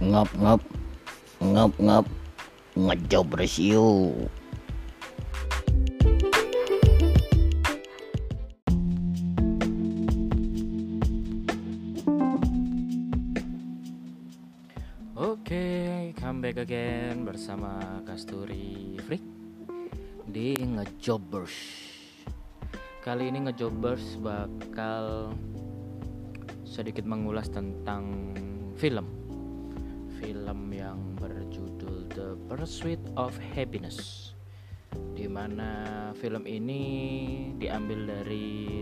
ngap ngap ngap ngap ngejobres Oke, come back again bersama Kasturi Freak di Ngejobbers. Kali ini Ngejobbers bakal sedikit mengulas tentang film. Yang berjudul The Pursuit of Happiness. Di mana film ini diambil dari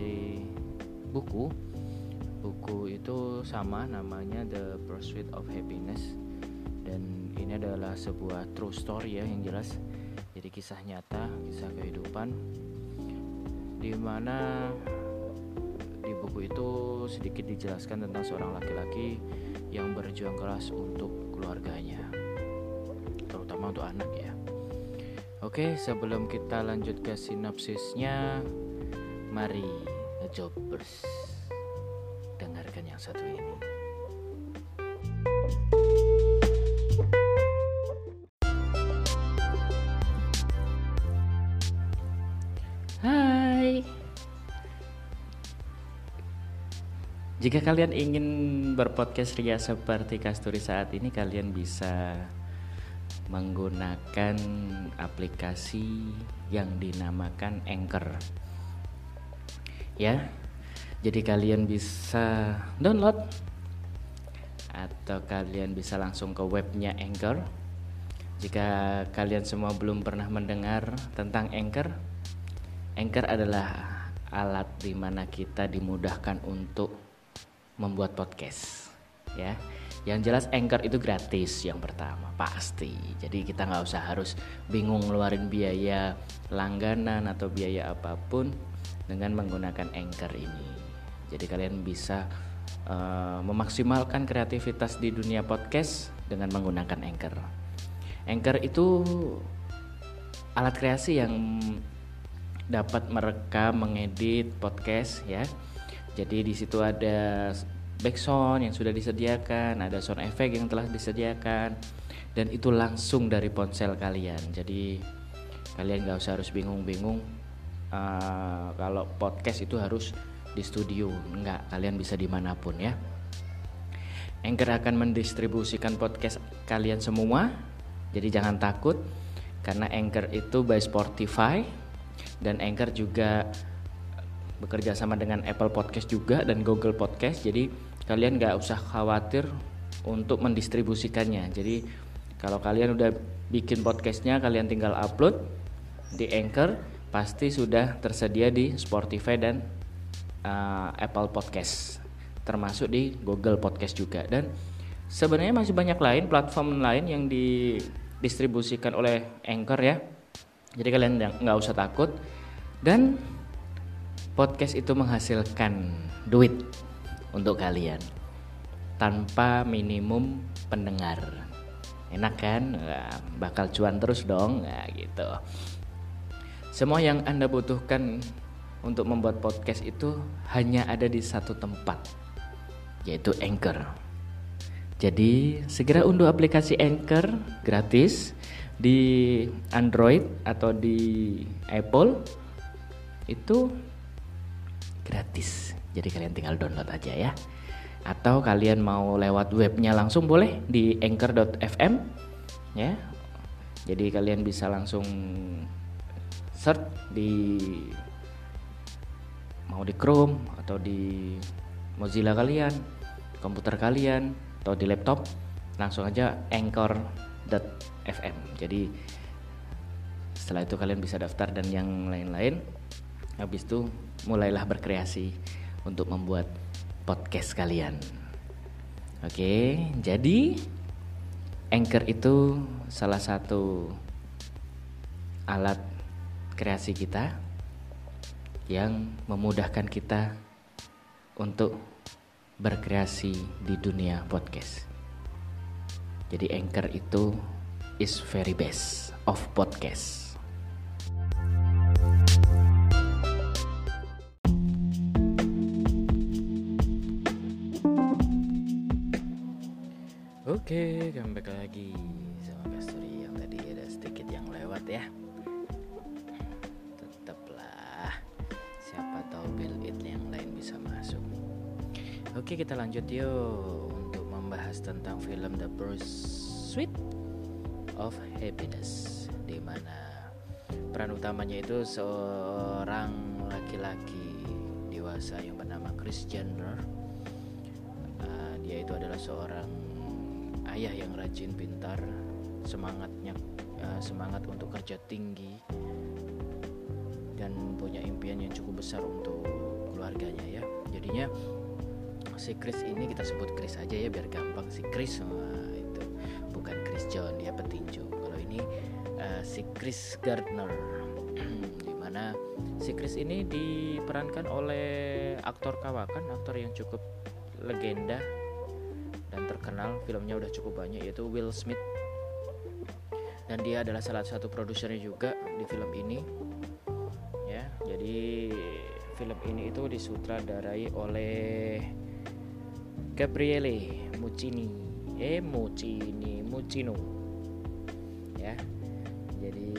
buku. Buku itu sama namanya The Pursuit of Happiness dan ini adalah sebuah true story ya yang jelas jadi kisah nyata kisah kehidupan di mana di buku itu sedikit dijelaskan tentang seorang laki-laki yang berjuang keras untuk keluarganya. Terutama untuk anak ya. Oke sebelum kita lanjut ke sinopsisnya mari ngejobbers dengarkan yang satu ini. Hai. Jika kalian ingin berpodcast ria seperti Kasturi saat ini, kalian bisa menggunakan aplikasi yang dinamakan Anchor. Ya. Jadi kalian bisa download atau kalian bisa langsung ke webnya Anchor. Jika kalian semua belum pernah mendengar tentang Anchor, Anchor adalah alat di mana kita dimudahkan untuk membuat podcast, ya. Yang jelas Anchor itu gratis yang pertama pasti. Jadi kita nggak usah harus bingung ngeluarin biaya langganan atau biaya apa pun dengan menggunakan Anchor ini. Jadi kalian bisa uh, memaksimalkan kreativitas di dunia podcast dengan menggunakan Anchor. Anchor itu alat kreasi yang dapat merekam, mengedit podcast ya. Jadi di situ ada background yang sudah disediakan, ada sound effect yang telah disediakan, dan itu langsung dari ponsel kalian. Jadi kalian nggak usah harus bingung-bingung uh, kalau podcast itu harus di studio, nggak. Kalian bisa di mana pun ya. Anchor akan mendistribusikan podcast kalian semua, jadi jangan takut karena Anchor itu by Spotify dan Anchor juga bekerja sama dengan Apple Podcast juga dan Google Podcast. Jadi kalian nggak usah khawatir untuk mendistribusikannya. Jadi kalau kalian udah bikin podcastnya kalian tinggal upload di Anchor pasti sudah tersedia di Spotify dan uh, Apple Podcast termasuk di Google Podcast juga. Dan sebenarnya masih banyak lain platform lain yang didistribusikan oleh Anchor ya. Jadi kalian nggak usah takut. Dan podcast itu menghasilkan duit untuk kalian tanpa minimum pendengar. Enak kan? Bakal cuan terus dong, nah, gitu. Semua yang anda butuhkan untuk membuat podcast itu hanya ada di satu tempat, yaitu Anchor. Jadi segera unduh aplikasi Anchor gratis di Android atau di Apple itu gratis. Jadi kalian tinggal download aja ya. Atau kalian mau lewat webnya langsung boleh di anchor.fm ya. Jadi kalian bisa langsung search di mau di Chrome atau di Mozilla kalian, komputer kalian atau di laptop langsung aja anchor.fm FM. Jadi setelah itu kalian bisa daftar dan yang lain-lain. Habis itu mulailah berkreasi untuk membuat podcast kalian. Oke, jadi Anchor itu salah satu alat kreasi kita yang memudahkan kita untuk berkreasi di dunia podcast. Jadi Anchor itu is very best of podcast. Oke, Oke, comeback lagi sama Kasturi yang tadi ada sedikit yang lewat ya. Tetaplah, siapa tahu It yang lain bisa masuk. Oke, kita lanjut yuk untuk membahas tentang film The Pursuit of Happiness, di mana peran utamanya itu seorang laki-laki dewasa yang bernama Chris Jenner. Uh, dia itu adalah seorang ayah yang rajin, pintar, semangatnya uh, semangat untuk kerja tinggi dan punya impian yang cukup besar untuk keluarganya ya. Jadinya si Chris ini kita sebut Chris aja ya biar gampang si Chris itu bukan Chris John ya petinju. Kalau ini uh, si Chris Gardner di mana si Chris ini diperankan oleh aktor kawakan, aktor yang cukup legenda dan terkenal filmnya udah cukup banyak yaitu Will Smith. Dan dia adalah salah satu produsernya juga di film ini. Ya jadi film ini itu disutradarai oleh Gabriele Muccini. Eh Muccini Muccino. Ya jadi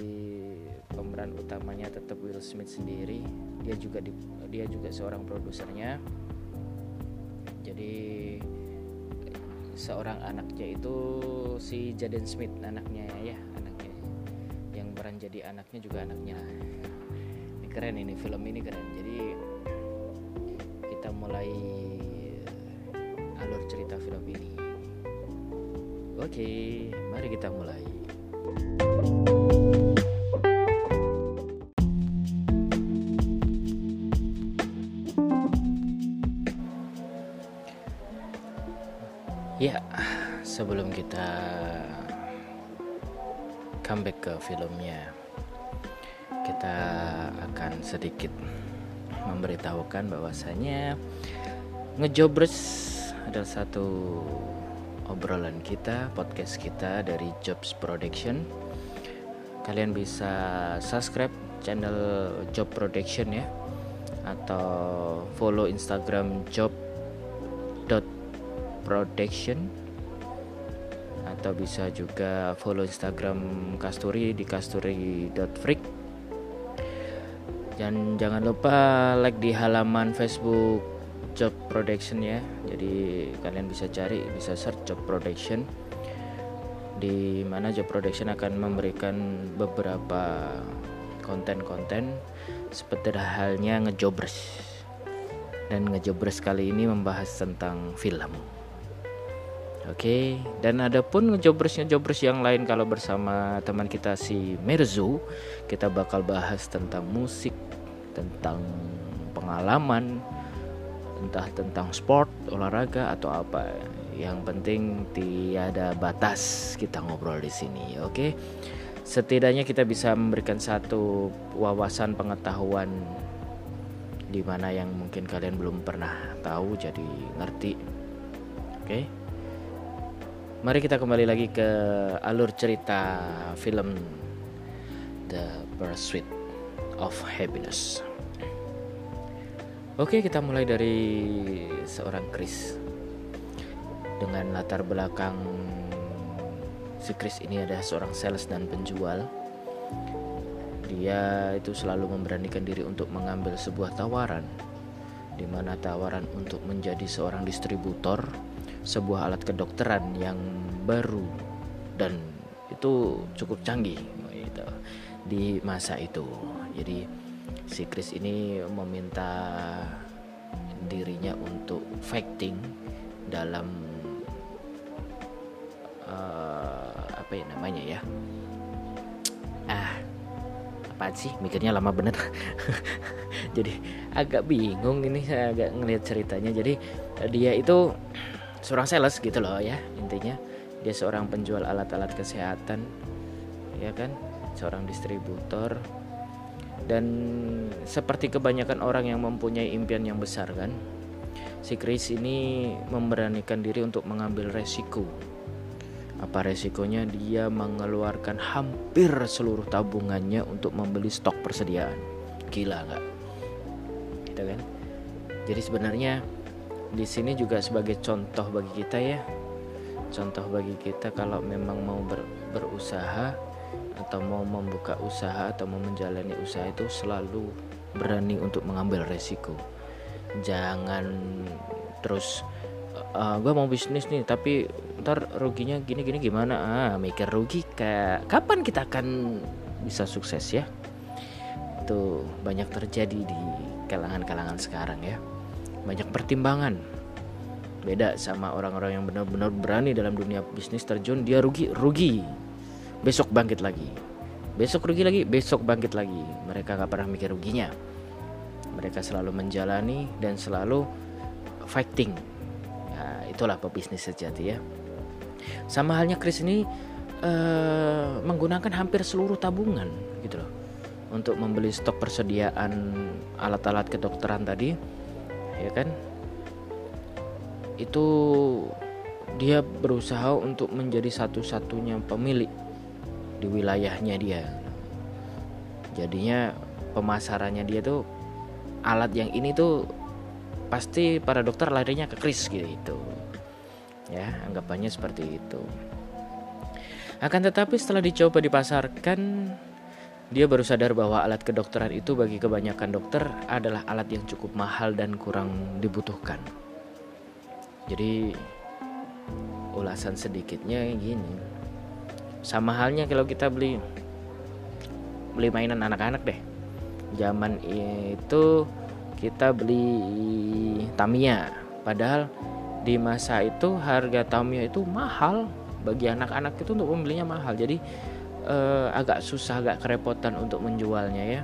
pemeran utamanya tetap Will Smith sendiri. Dia juga di, dia juga seorang produsernya. Jadi seorang anaknya itu si Jaden Smith anaknya ya anaknya. Yang peran jadi anaknya juga anaknya. Ini keren ini film ini keren. Jadi kita mulai alur cerita film ini. Oke mari kita mulai. Ya, sebelum kita comeback ke filmnya, kita akan sedikit memberitahukan bahwasanya ngejobres adalah satu obrolan kita, podcast kita dari Jobs Production. Kalian bisa subscribe channel Job Production ya atau follow Instagram job production atau bisa juga follow Instagram Kasturi di kasturi.freak dan jangan lupa like di halaman Facebook Job Production ya. Jadi kalian bisa cari bisa search Job Production. Di mana Job Production akan memberikan beberapa konten-konten seperti halnya ngejobres dan ngejobres kali ini membahas tentang film. Oke, dan ada pun jobres yang lain kalau bersama teman kita si Merzu, kita bakal bahas tentang musik, tentang pengalaman, entah tentang sport, olahraga atau apa. Yang penting tiada batas kita ngobrol di sini, oke? Setidaknya kita bisa memberikan satu wawasan pengetahuan di mana yang mungkin kalian belum pernah tahu jadi ngerti. Oke. Mari kita kembali lagi ke alur cerita film The Pursuit of Happiness. Oke, kita mulai dari seorang Chris dengan latar belakang si Chris ini adalah seorang sales dan penjual. Dia itu selalu memberanikan diri untuk mengambil sebuah tawaran di mana tawaran untuk menjadi seorang distributor sebuah alat kedokteran yang baru dan itu cukup canggih gitu di masa itu. Jadi si Chris ini meminta dirinya untuk fighting dalam uh, apa ya namanya ya? Ah apa sih? Mikirnya lama bener. Jadi agak bingung ini saya agak ngelihat ceritanya. Jadi dia itu seorang sales gitu loh ya. Intinya dia seorang penjual alat-alat kesehatan ya kan? Seorang distributor. Dan seperti kebanyakan orang yang mempunyai impian yang besar kan? Si Chris ini memberanikan diri untuk mengambil resiko. Apa resikonya? Dia mengeluarkan hampir seluruh tabungannya untuk membeli stok persediaan. Gila nggak? Gitu kan? Jadi sebenarnya di sini juga sebagai contoh bagi kita ya. Contoh bagi kita kalau memang mau ber, berusaha atau mau membuka usaha atau mau menjalani usaha itu selalu berani untuk mengambil resiko. Jangan terus uh, gue mau bisnis nih tapi ntar ruginya gini gini gimana? Ah mikir rugi kayak kapan kita akan bisa sukses ya? Itu banyak terjadi di kalangan-kalangan sekarang ya banyak pertimbangan. Beda sama orang-orang yang benar-benar berani dalam dunia bisnis terjun dia rugi rugi. Besok bangkit lagi. Besok rugi lagi besok bangkit lagi. Mereka gak pernah mikir ruginya. Mereka selalu menjalani dan selalu fighting. Ya, itulah pebisnis sejati ya. Sama halnya Chris ini uh, menggunakan hampir seluruh tabungan gitu loh. Untuk membeli stok persediaan alat-alat kedokteran tadi ya kan? Itu dia berusaha untuk menjadi satu-satunya pemilik di wilayahnya dia. Jadinya pemasarannya dia tuh alat yang ini tuh pasti para dokter larinya ke Chris gitu. Ya anggapannya seperti itu. Akan tetapi setelah dicoba dipasarkan dia baru sadar bahwa alat kedokteran itu bagi kebanyakan dokter adalah alat yang cukup mahal dan kurang dibutuhkan. Jadi ulasan sedikitnya gini. Sama halnya kalau kita beli beli mainan anak-anak deh. Zaman itu kita beli Tamiya, padahal di masa itu harga Tamiya itu mahal bagi anak-anak itu untuk membelinya mahal. Jadi uh, agak susah agak kerepotan untuk menjualnya ya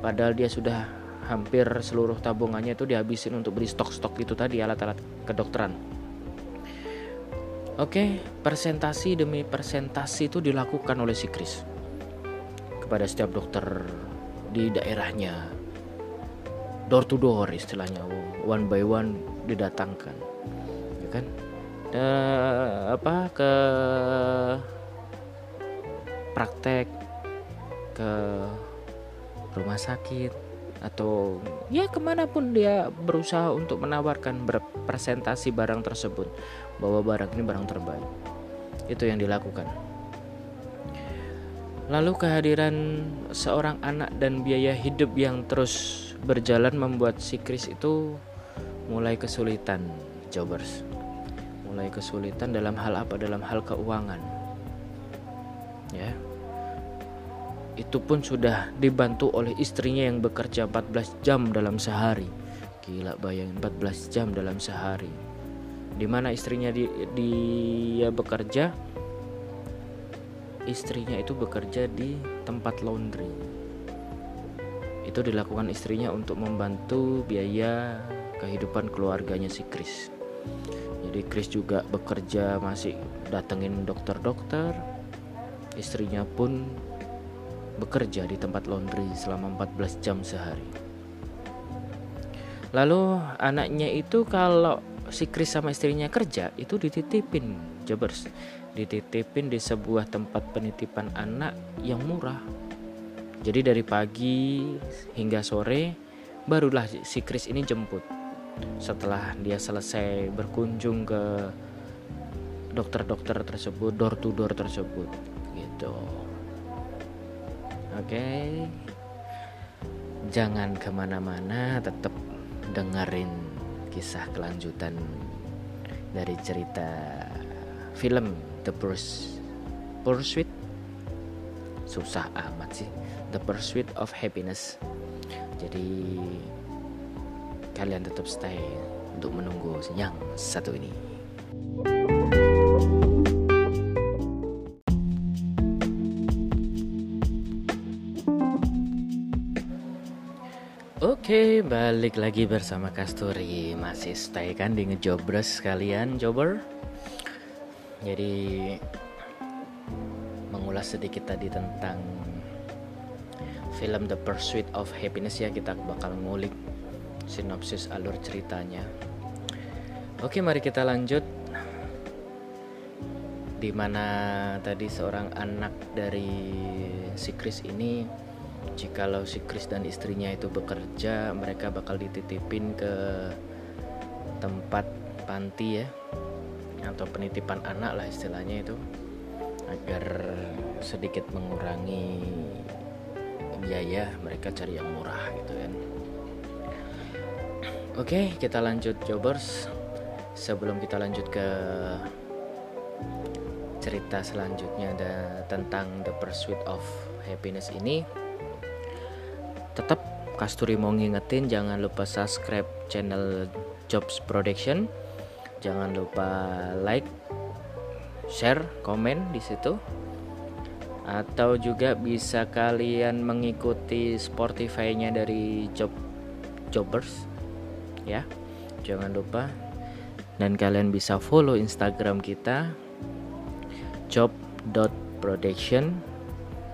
padahal dia sudah hampir seluruh tabungannya itu dihabisin untuk beli stok-stok itu tadi alat-alat kedokteran Oke, presentasi demi presentasi itu dilakukan oleh si Chris kepada setiap dokter di daerahnya. Door to door istilahnya, one by one didatangkan, ya kan? Dan, apa ke praktek ke rumah sakit atau ya ke mana pun dia berusaha untuk menawarkan berpresentasi barang tersebut bahwa barang ini barang terbaik. Itu yang dilakukan. Lalu kehadiran seorang anak dan biaya hidup yang terus berjalan membuat si Chris itu mulai kesulitan jobbers mulai kesulitan dalam hal apa? Dalam hal keuangan ya. Itu pun sudah dibantu oleh istrinya yang bekerja 14 jam dalam sehari. Gila bayangin 14 jam dalam sehari. Di mana istrinya di, dia bekerja? Istrinya itu bekerja di tempat laundry. Itu dilakukan istrinya untuk membantu biaya kehidupan keluarganya si Chris. Jadi Chris juga bekerja masih datengin dokter-dokter Istrinya pun bekerja di tempat laundry selama 14 jam sehari. Lalu anaknya itu kalau si Chris sama istrinya kerja itu dititipin Jobers dititipin di sebuah tempat penitipan anak yang murah. Jadi dari pagi hingga sore barulah si Chris ini jemput. Setelah dia selesai berkunjung ke dokter-dokter tersebut door to door tersebut gitu. Oke. Okay. jangan ke mana-mana tetap dengerin kisah kelanjutan dari cerita film The Pursuit? Susah amat sih. The Pursuit of Happiness. Jadi kalian tetap stay untuk menunggu yang satu ini Oke, balik lagi bersama Kasturi. Masih stay kan di ngejobres kalian, jobber? Jadi mengulas sedikit tadi tentang film The Pursuit of Happiness ya kita bakal ngulik sinopsis alur ceritanya. Oke, mari kita lanjut. Di mana tadi seorang anak dari si Chris ini jikalau si Chris dan istrinya itu bekerja mereka bakal dititipin ke tempat panti ya. Atau penitipan anak lah istilahnya itu. Agar sedikit mengurangi biaya mereka cari yang murah gitu kan. Oke kita lanjut jobers. Sebelum kita lanjut ke cerita selanjutnya ada tentang the pursuit of happiness ini tetap Kasturi mau ngingetin jangan lupa subscribe channel Jobs Production. Jangan lupa like share komen di situ. Atau juga bisa kalian mengikuti Spotify-nya dari Job Jobbers ya. Jangan lupa. Dan kalian bisa follow Instagram kita job.production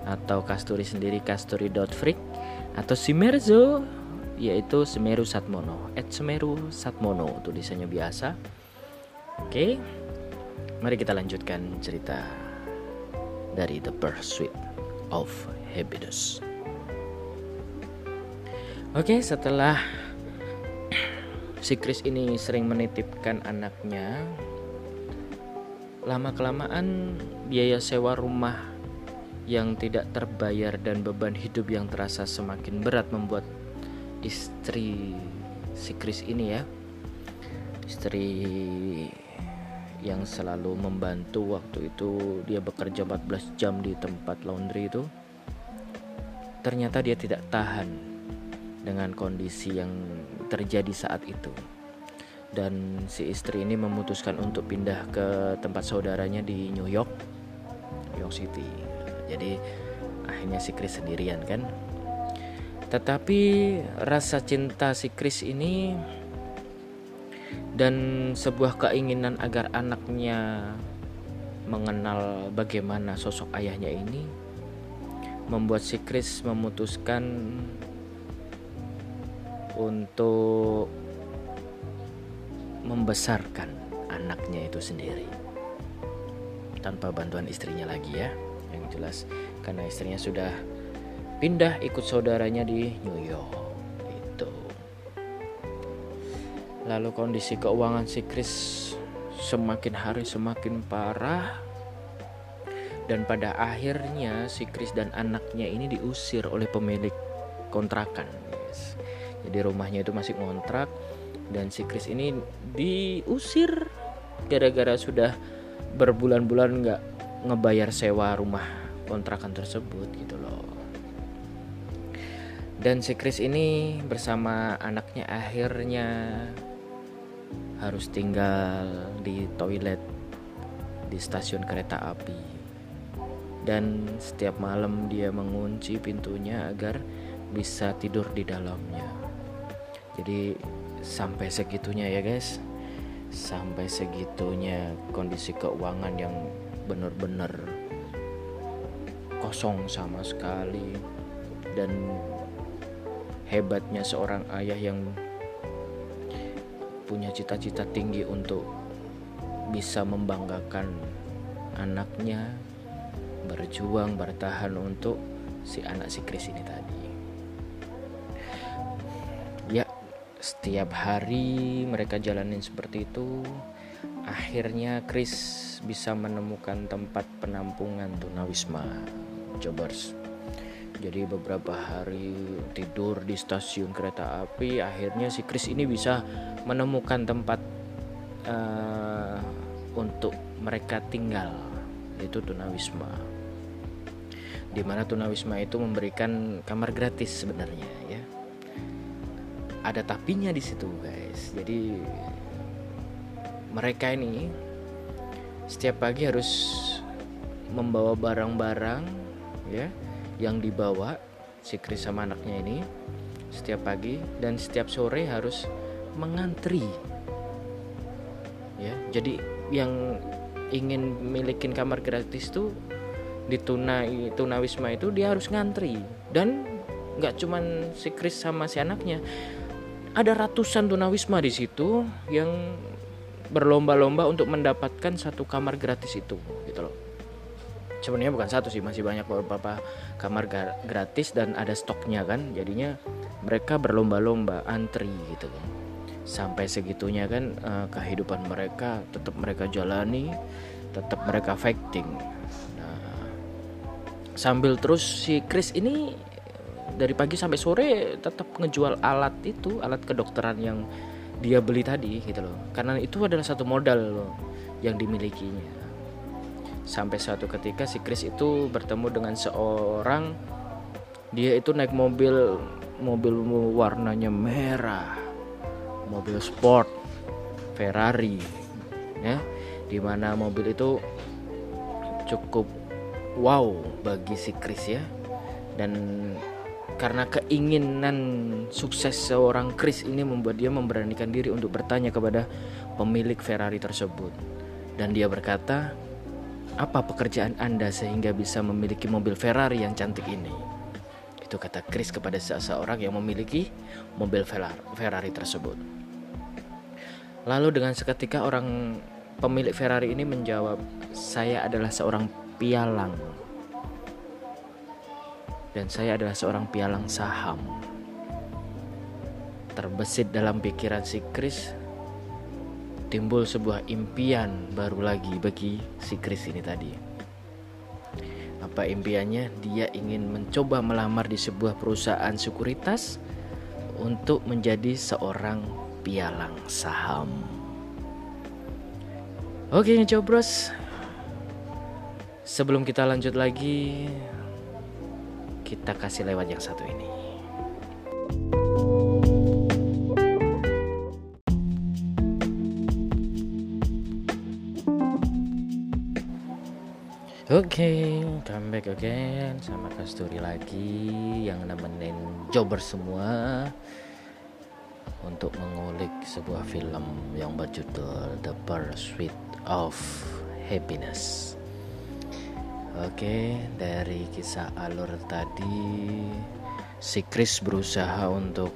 atau Kasturi sendiri kasturi.freak atau Simerzo yaitu Semeru Satmono. At Semeru Satmono tulisannya biasa. Oke mari kita lanjutkan cerita dari The Pursuit of Happiness. Oke setelah si Chris ini sering menitipkan anaknya lama kelamaan biaya sewa rumah yang tidak terbayar dan beban hidup yang terasa semakin berat membuat istri si Chris ini ya. Istri yang selalu membantu waktu itu dia bekerja 14 jam di tempat laundry itu. Ternyata dia tidak tahan dengan kondisi yang terjadi saat itu. Dan si istri ini memutuskan untuk pindah ke tempat saudaranya di New York New York City jadi akhirnya si Chris sendirian kan? Tetapi rasa cinta si Chris ini dan sebuah keinginan agar anaknya mengenal bagaimana sosok ayahnya ini membuat si Chris memutuskan untuk membesarkan anaknya itu sendiri. Tanpa bantuan istrinya lagi ya yang jelas karena istrinya sudah pindah ikut saudaranya di New York. Itu lalu kondisi keuangan si Chris semakin hari semakin parah. Dan pada akhirnya si Chris dan anaknya ini diusir oleh pemilik kontrakan. Guys. jadi rumahnya itu masih ngontrak. Dan si Chris ini diusir gara-gara sudah berbulan-bulan nggak ngebayar sewa rumah kontrakan tersebut gitu loh dan si Chris ini bersama anaknya akhirnya harus tinggal di toilet di stasiun kereta api. Dan setiap malam dia mengunci pintunya agar bisa tidur di dalamnya. Jadi sampai segitunya ya guys. Sampai segitunya kondisi keuangan yang benar-benar kosong sama sekali. Dan hebatnya seorang ayah yang punya cita-cita tinggi untuk bisa membanggakan anaknya berjuang bertahan untuk si anak si Chris ini tadi. Ya setiap hari mereka jalanin seperti itu akhirnya Bisa menemukan tempat penampungan tunawisma Jobers. Jadi beberapa hari tidur di stasiun kereta api akhirnya si Chris ini bisa menemukan tempat uh, untuk mereka tinggal yaitu tunawisma. Di mana tunawisma itu memberikan kamar gratis sebenarnya ya. Ada tapinya di situ guys. Jadi mereka ini setiap pagi harus membawa barang-barang ya yang dibawa si Chris sama anaknya ini setiap pagi dan setiap sore harus mengantri. Ya jadi yang ingin milikin kamar gratis tuh di tunai tunawisma itu dia harus ngantri. Dan nggak cuman si Chris sama si anaknya ada ratusan tunawisma di situ yang berlomba-lomba untuk mendapatkan satu kamar gratis itu gitu loh. Sebenarnya bukan satu sih masih banyak beberapa kamar gratis dan ada stoknya kan. Jadinya mereka berlomba-lomba antri gitu kan. Sampai segitunya kan uh, kehidupan mereka tetap mereka jalani tetap mereka fighting. Nah, sambil terus si Chris ini dari pagi sampai sore tetap ngejual alat itu alat kedokteran yang dia beli tadi gitu loh. Karena itu adalah satu modal loh yang dimilikinya. Sampai suatu ketika si Chris itu bertemu dengan seorang dia itu naik mobil mobil warnanya merah mobil sport Ferrari ya. Di mana mobil itu cukup wow bagi si Chris ya. Dan karena keinginan sukses seorang Chris ini membuat dia memberanikan diri untuk bertanya kepada pemilik Ferrari tersebut. Dan dia berkata apa pekerjaan Anda sehingga bisa memiliki mobil Ferrari yang cantik ini? Itu kata Chris kepada seseorang yang memiliki mobil Ferrari tersebut. Lalu dengan seketika orang pemilik Ferrari ini menjawab, "Saya adalah seorang pialang." Dan saya adalah seorang pialang saham. Terbesit dalam pikiran si Chris timbul sebuah impian baru lagi bagi si Chris ini tadi. Apa impiannya? Dia ingin mencoba melamar di sebuah perusahaan sekuritas untuk menjadi seorang pialang saham. Oke, Cobros. Sebelum kita lanjut lagi, kita kasih lewat yang satu ini. Oke, okay, come back again sama Kasturi lagi yang nemenin jobber semua untuk mengulik sebuah film yang berjudul The Pursuit of Happiness. Oke, dari kisah alur tadi, si Chris berusaha untuk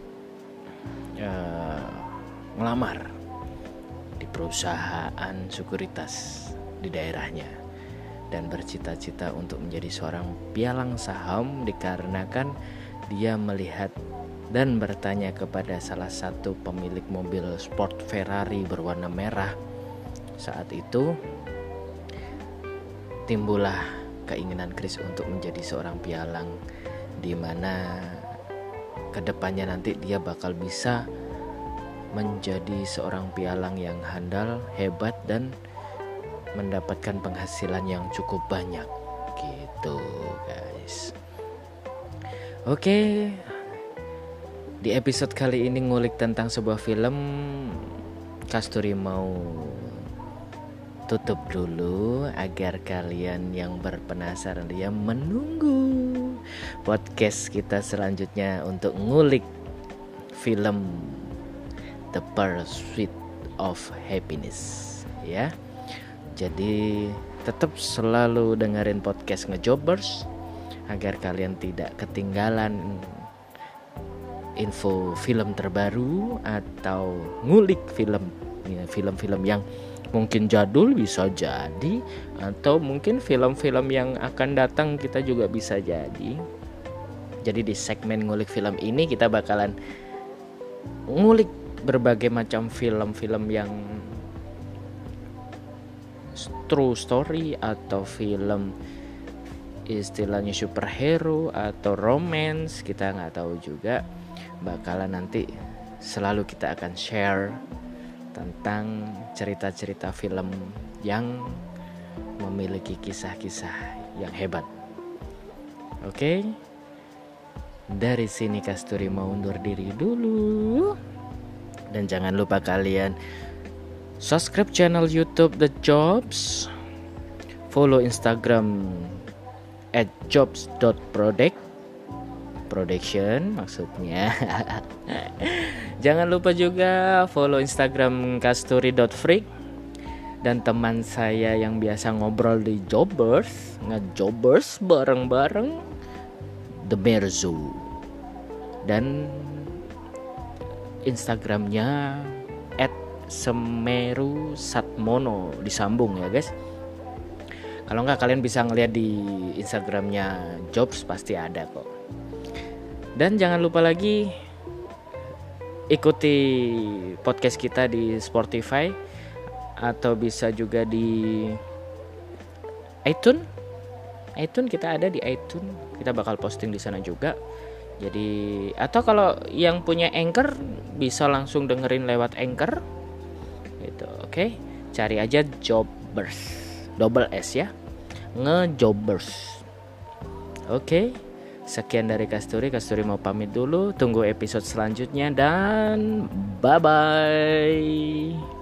uh, melamar di perusahaan sekuritas di daerahnya dan bercita-cita untuk menjadi seorang pialang saham dikarenakan dia melihat dan bertanya kepada salah satu pemilik mobil sport Ferrari berwarna merah. Saat itu timbullah keinginan Chris untuk menjadi seorang pialang di mana ke depannya nanti dia bakal bisa menjadi seorang pialang yang handal, hebat dan mendapatkan penghasilan yang cukup banyak gitu guys. Oke, di episode kali ini ngulik tentang sebuah film Kasturi mau tutup dulu agar kalian yang berpenasaran dia menunggu podcast kita selanjutnya untuk ngulik film The Pursuit of Happiness ya. Jadi tetap selalu dengerin podcast ngejobbers agar kalian tidak ketinggalan info film terbaru atau ngulik film ya, film-film yang mungkin jadul bisa jadi atau mungkin film-film yang akan datang kita juga bisa jadi. Jadi di segmen ngulik film ini kita bakalan ngulik berbagai macam film-film yang true story atau film istilahnya superhero atau romance kita nggak tahu juga. Bakalan nanti selalu kita akan share tentang cerita-cerita film yang memiliki kisah-kisah yang hebat. Oke. Dari sini Kasturi mau undur diri dulu. Dan jangan lupa kalian subscribe channel YouTube The Jobs. Follow Instagram at jobs.product Production maksudnya. Jangan lupa juga follow Instagram kasturi.freak dan teman saya yang biasa ngobrol di Jobbers, ngejobbers bareng-bareng The Merzo. Dan Instagramnya at Semeru Satmono disambung ya guys. Kalau nggak kalian bisa ngeliat di Instagramnya Jobs pasti ada kok. Dan jangan lupa lagi ikuti podcast kita di Spotify atau bisa juga di iTunes iTunes kita ada di iTunes kita bakal posting di sana juga. Jadi atau kalau yang punya Anchor bisa langsung dengerin lewat Anchor. Gitu oke? Okay? cari aja Jobbers. Double S ya. Ngejobbers. Oke? okay? Sekian dari Kasturi Kasturi mau pamit dulu. Tunggu episode selanjutnya dan bye bye